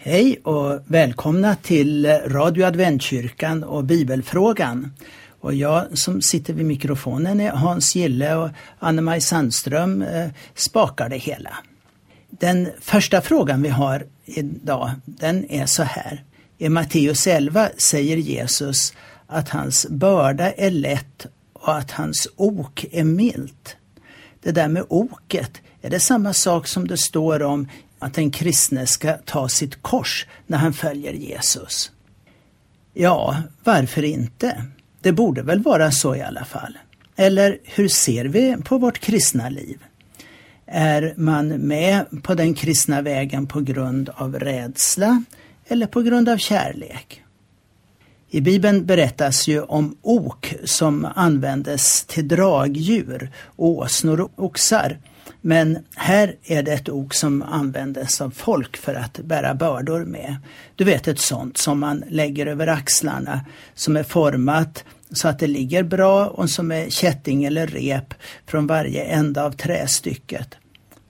Hej och välkomna till Radio Adventkyrkan och Bibelfrågan. Och jag som sitter vid mikrofonen är Hans Gille och Anne-Maj Sandström eh, spakar det hela. Den första frågan vi har idag, den är så här. I Matteus 11 säger Jesus att hans börda är lätt och att hans ok är milt. Det där med oket, är det samma sak som det står om att den kristne ska ta sitt kors när han följer Jesus? Ja, varför inte? Det borde väl vara så i alla fall. Eller hur ser vi på vårt kristna liv? Är man med på den kristna vägen på grund av rädsla eller på grund av kärlek? I Bibeln berättas ju om ok som användes till dragdjur, åsnor och oxar. Men här är det ett ok som användes av folk för att bära bördor med. Du vet ett sånt som man lägger över axlarna som är format så att det ligger bra och som är kätting eller rep från varje ända av trästycket.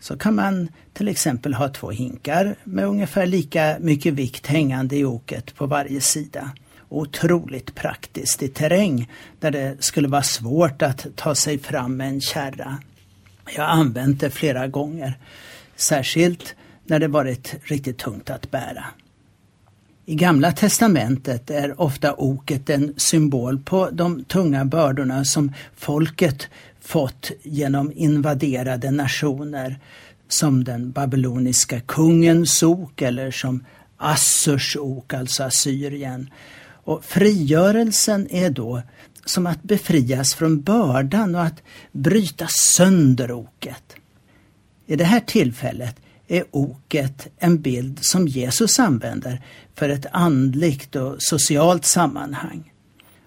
Så kan man till exempel ha två hinkar med ungefär lika mycket vikt hängande i oket på varje sida. Otroligt praktiskt i terräng där det skulle vara svårt att ta sig fram med en kärra. Jag har använt det flera gånger, särskilt när det varit riktigt tungt att bära. I Gamla testamentet är ofta oket en symbol på de tunga bördorna som folket fått genom invaderade nationer som den babyloniska kungens ok eller som Assurs ok, alltså Assyrien. Och frigörelsen är då som att befrias från bördan och att bryta sönder oket. I det här tillfället är oket en bild som Jesus använder för ett andligt och socialt sammanhang.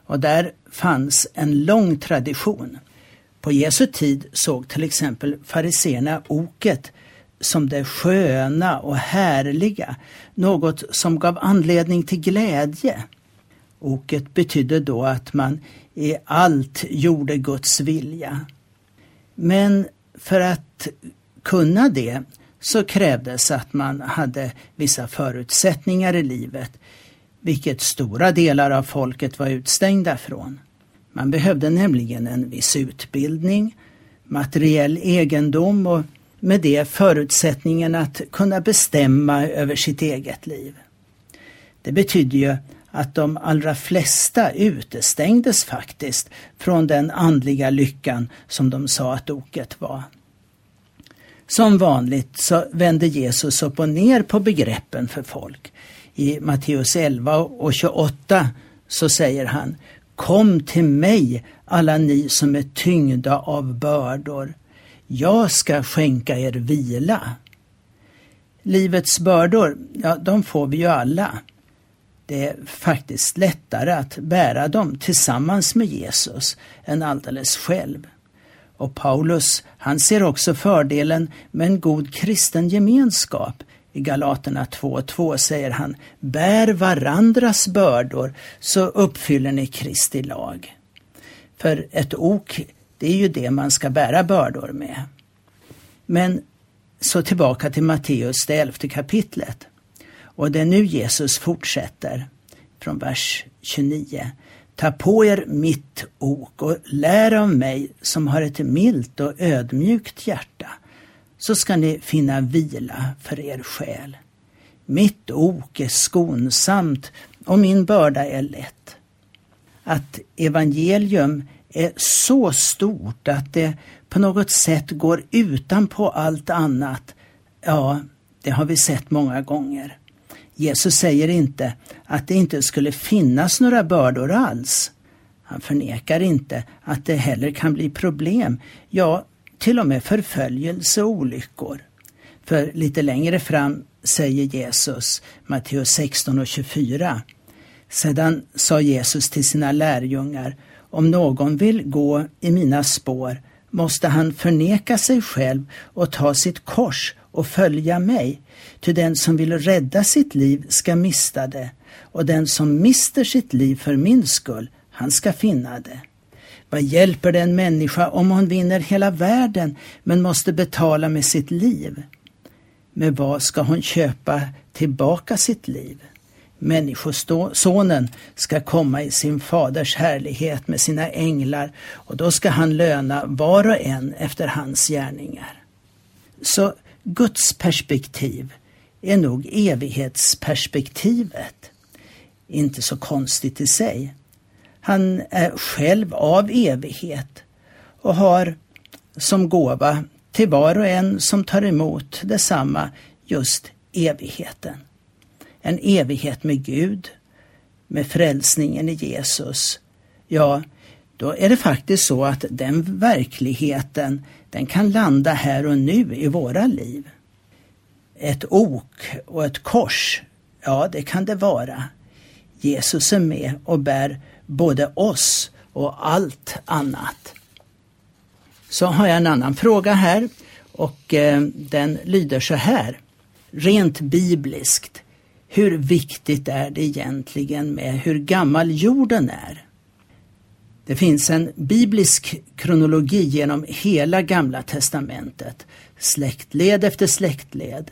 Och där fanns en lång tradition. På Jesu tid såg till exempel fariseerna oket som det sköna och härliga, något som gav anledning till glädje. Oket betydde då att man i allt gjorde Guds vilja. Men för att kunna det så krävdes att man hade vissa förutsättningar i livet, vilket stora delar av folket var utstängda från. Man behövde nämligen en viss utbildning, materiell egendom och med det förutsättningen att kunna bestämma över sitt eget liv. Det betydde ju att de allra flesta utestängdes faktiskt från den andliga lyckan som de sa att oket var. Som vanligt så vände Jesus upp och ner på begreppen för folk. I Matteus 11 och 28 så säger han Kom till mig alla ni som är tyngda av bördor. Jag ska skänka er vila. Livets bördor, ja de får vi ju alla. Det är faktiskt lättare att bära dem tillsammans med Jesus än alldeles själv. Och Paulus, han ser också fördelen med en god kristen gemenskap. I Galaterna 2.2 säger han, bär varandras bördor så uppfyller ni Kristi lag. För ett ok, det är ju det man ska bära bördor med. Men så tillbaka till Matteus, det elfte kapitlet. Och det är nu Jesus fortsätter från vers 29. Ta på er mitt ok och lär av mig som har ett milt och ödmjukt hjärta, så ska ni finna vila för er själ. Mitt ok är skonsamt och min börda är lätt. Att evangelium är så stort att det på något sätt går utanpå allt annat, ja, det har vi sett många gånger. Jesus säger inte att det inte skulle finnas några bördor alls. Han förnekar inte att det heller kan bli problem, ja, till och med förföljelse och olyckor. För lite längre fram säger Jesus, Matteus 16 och 24. Sedan sa Jesus till sina lärjungar, om någon vill gå i mina spår måste han förneka sig själv och ta sitt kors och följa mig. Ty den som vill rädda sitt liv ska mista det, och den som mister sitt liv för min skull, han ska finna det. Vad hjälper det en människa om hon vinner hela världen men måste betala med sitt liv? med vad ska hon köpa tillbaka sitt liv? Människosonen ska komma i sin faders härlighet med sina änglar och då ska han löna var och en efter hans gärningar. Så Guds perspektiv är nog evighetsperspektivet. Inte så konstigt i sig. Han är själv av evighet och har som gåva till var och en som tar emot detsamma just evigheten. En evighet med Gud, med frälsningen i Jesus. Ja, då är det faktiskt så att den verkligheten, den kan landa här och nu i våra liv. Ett ok och ett kors, ja det kan det vara. Jesus är med och bär både oss och allt annat. Så har jag en annan fråga här och eh, den lyder så här. Rent bibliskt, hur viktigt är det egentligen med hur gammal jorden är? Det finns en biblisk kronologi genom hela Gamla testamentet, släktled efter släktled.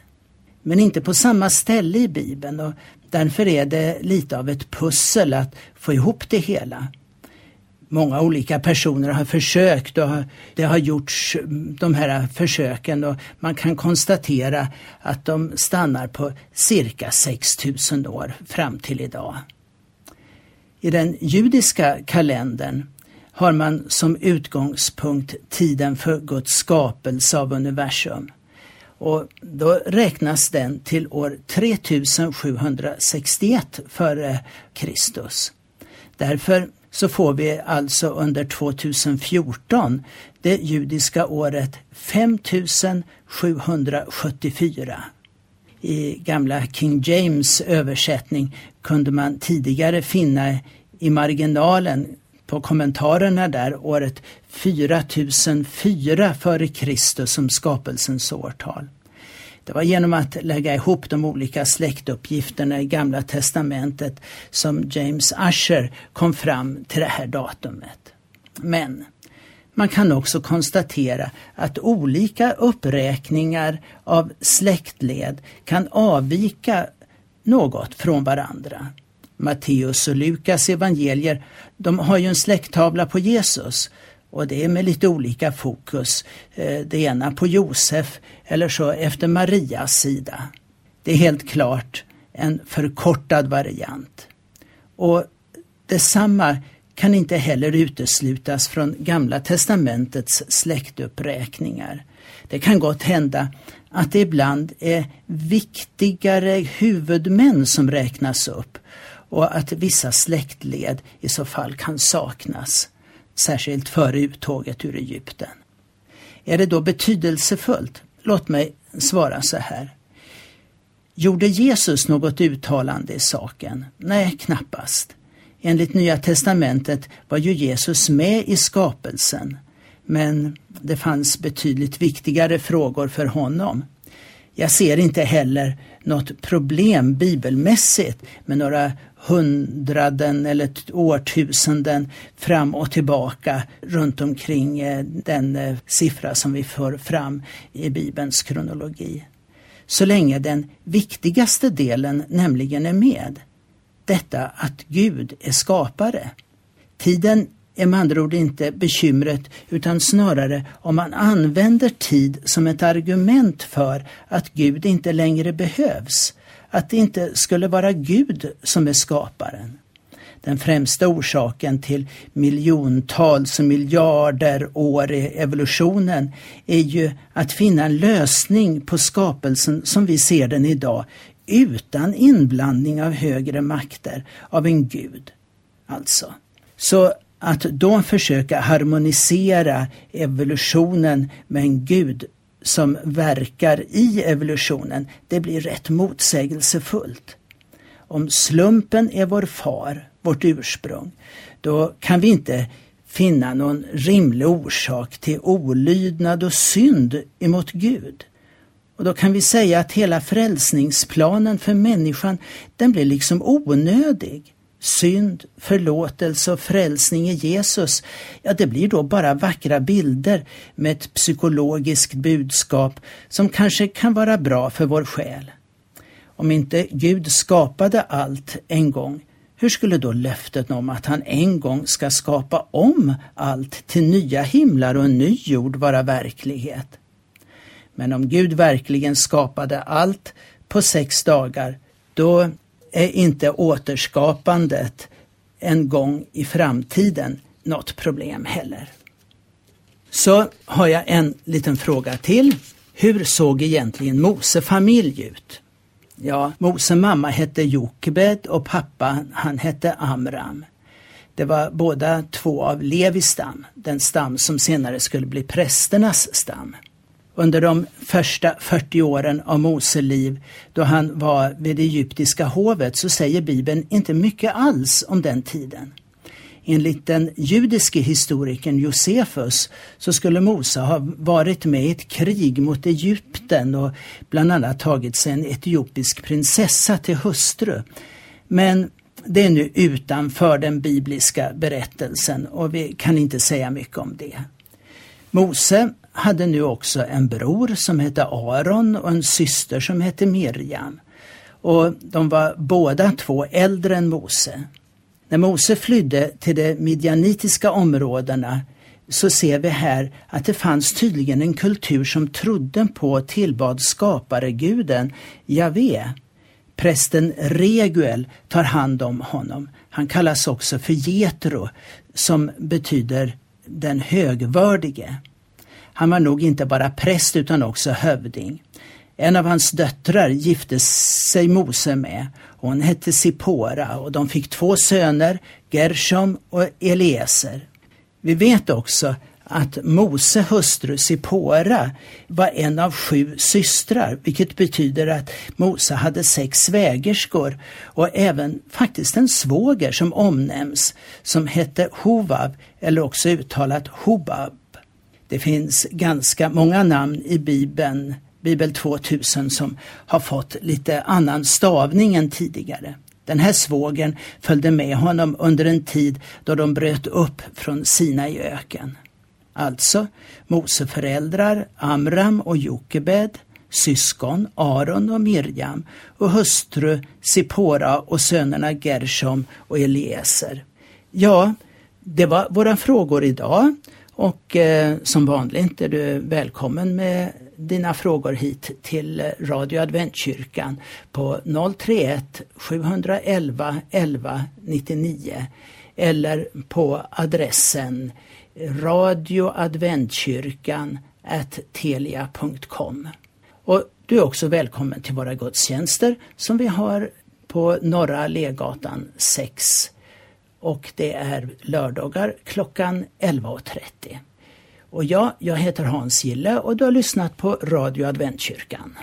Men inte på samma ställe i Bibeln och därför är det lite av ett pussel att få ihop det hela många olika personer har försökt och det har gjorts mm, de här försöken och man kan konstatera att de stannar på cirka 6000 år fram till idag. I den judiska kalendern har man som utgångspunkt tiden för Guds skapelse av universum. Och då räknas den till år 3761 före Kristus. Därför så får vi alltså under 2014 det judiska året 5774. I gamla King James översättning kunde man tidigare finna i marginalen på kommentarerna där året 4004 f.Kr. som skapelsens årtal. Det var genom att lägga ihop de olika släktuppgifterna i Gamla testamentet som James Usher kom fram till det här datumet. Men man kan också konstatera att olika uppräkningar av släktled kan avvika något från varandra. Matteus och Lukas evangelier, de har ju en släkttavla på Jesus och det är med lite olika fokus. Eh, det ena på Josef eller så efter Marias sida. Det är helt klart en förkortad variant. Och detsamma kan inte heller uteslutas från Gamla testamentets släktuppräkningar. Det kan gott hända att det ibland är viktigare huvudmän som räknas upp och att vissa släktled i så fall kan saknas särskilt före uttåget ur Egypten. Är det då betydelsefullt? Låt mig svara så här. Gjorde Jesus något uttalande i saken? Nej, knappast. Enligt Nya testamentet var ju Jesus med i skapelsen, men det fanns betydligt viktigare frågor för honom. Jag ser inte heller något problem bibelmässigt med några hundraden eller årtusenden fram och tillbaka runt omkring eh, den eh, siffra som vi för fram i Bibelns kronologi. Så länge den viktigaste delen nämligen är med. Detta att Gud är skapare. Tiden är med andra ord inte bekymret utan snarare om man använder tid som ett argument för att Gud inte längre behövs att det inte skulle vara Gud som är skaparen. Den främsta orsaken till miljontals och miljarder år i evolutionen är ju att finna en lösning på skapelsen som vi ser den idag utan inblandning av högre makter, av en gud. Alltså. Så att då försöka harmonisera evolutionen med en gud som verkar i evolutionen, det blir rätt motsägelsefullt. Om slumpen är vår far, vårt ursprung, då kan vi inte finna någon rimlig orsak till olydnad och synd emot Gud. Och då kan vi säga att hela frälsningsplanen för människan, den blir liksom onödig. synd, förlåtelse och frälsning i Jesus, ja det blir då bara vackra bilder med ett psykologiskt budskap som kanske kan vara bra för vår själ. Om inte Gud skapade allt en gång, hur skulle då löftet om att han en gång ska skapa om allt till nya himlar och en ny jord vara verklighet? Men om Gud verkligen skapade allt på sex dagar, då är inte återskapandet en gång i framtiden något problem heller. Så har jag en liten fråga till. Hur såg egentligen Mose familj ut? Ja, Mose mamma hette Jokebed och pappa han hette Amram. Det var båda två av Levis stam, den stam som senare skulle bli prästernas stam. Under de första 40 åren av Mose liv, då han var vid det egyptiska hovet, så säger Bibeln inte mycket alls om den tiden. Enligt den judiske historikern Josefus så skulle Mose ha varit med i ett krig mot Egypten och bland annat tagit sig en etiopisk prinsessa till hustru. Men det är nu utanför den bibliska berättelsen och vi kan inte säga mycket om det. Mose hade nu också en bror som hette Aron och en syster som hette Miriam. Och de var båda två äldre än Mose. När Mose flydde till de midjanitiska områdena så ser vi här att det fanns tydligen en kultur som trodde på tillbad skapareguden Javé. Prästen Reguel tar hand om honom. Han kallas också för Jetro som betyder den högvördige. Han var nog inte bara präst utan också hövding. En av hans döttrar gifte sig Mose med. Hon hette Sipora och de fick två söner, Gershom och Eliezer. Vi vet också att Mose hustru Sipora var en av sju systrar, vilket betyder att Mose hade sex svägerskor och även faktiskt en svåger som omnämns som hette Hovav eller också uttalat Hobab. Det finns ganska många namn i Bibeln, Bibel 2000, som har fått lite annan stavning än tidigare. Den här svågen följde med honom under en tid då de bröt upp från Sina i öken. Alltså Mose föräldrar Amram och Jokebed, syskon Aron och Mirjam och hustru Sipora och sönerna Gershom och Eliezer. Ja, det var våra frågor idag och eh, som vanligt är du välkommen med dina frågor hit till Radio Adventkyrkan på 031 711 11 99 eller på adressen radioadventkyrkan telia.com. Och du är också välkommen till våra gudstjänster som vi har på Norra Legatan 6 och det är lördagar klockan 11.30. Och ja, jag heter Hans Gille och du har lyssnat på Radio Adventkyrkan.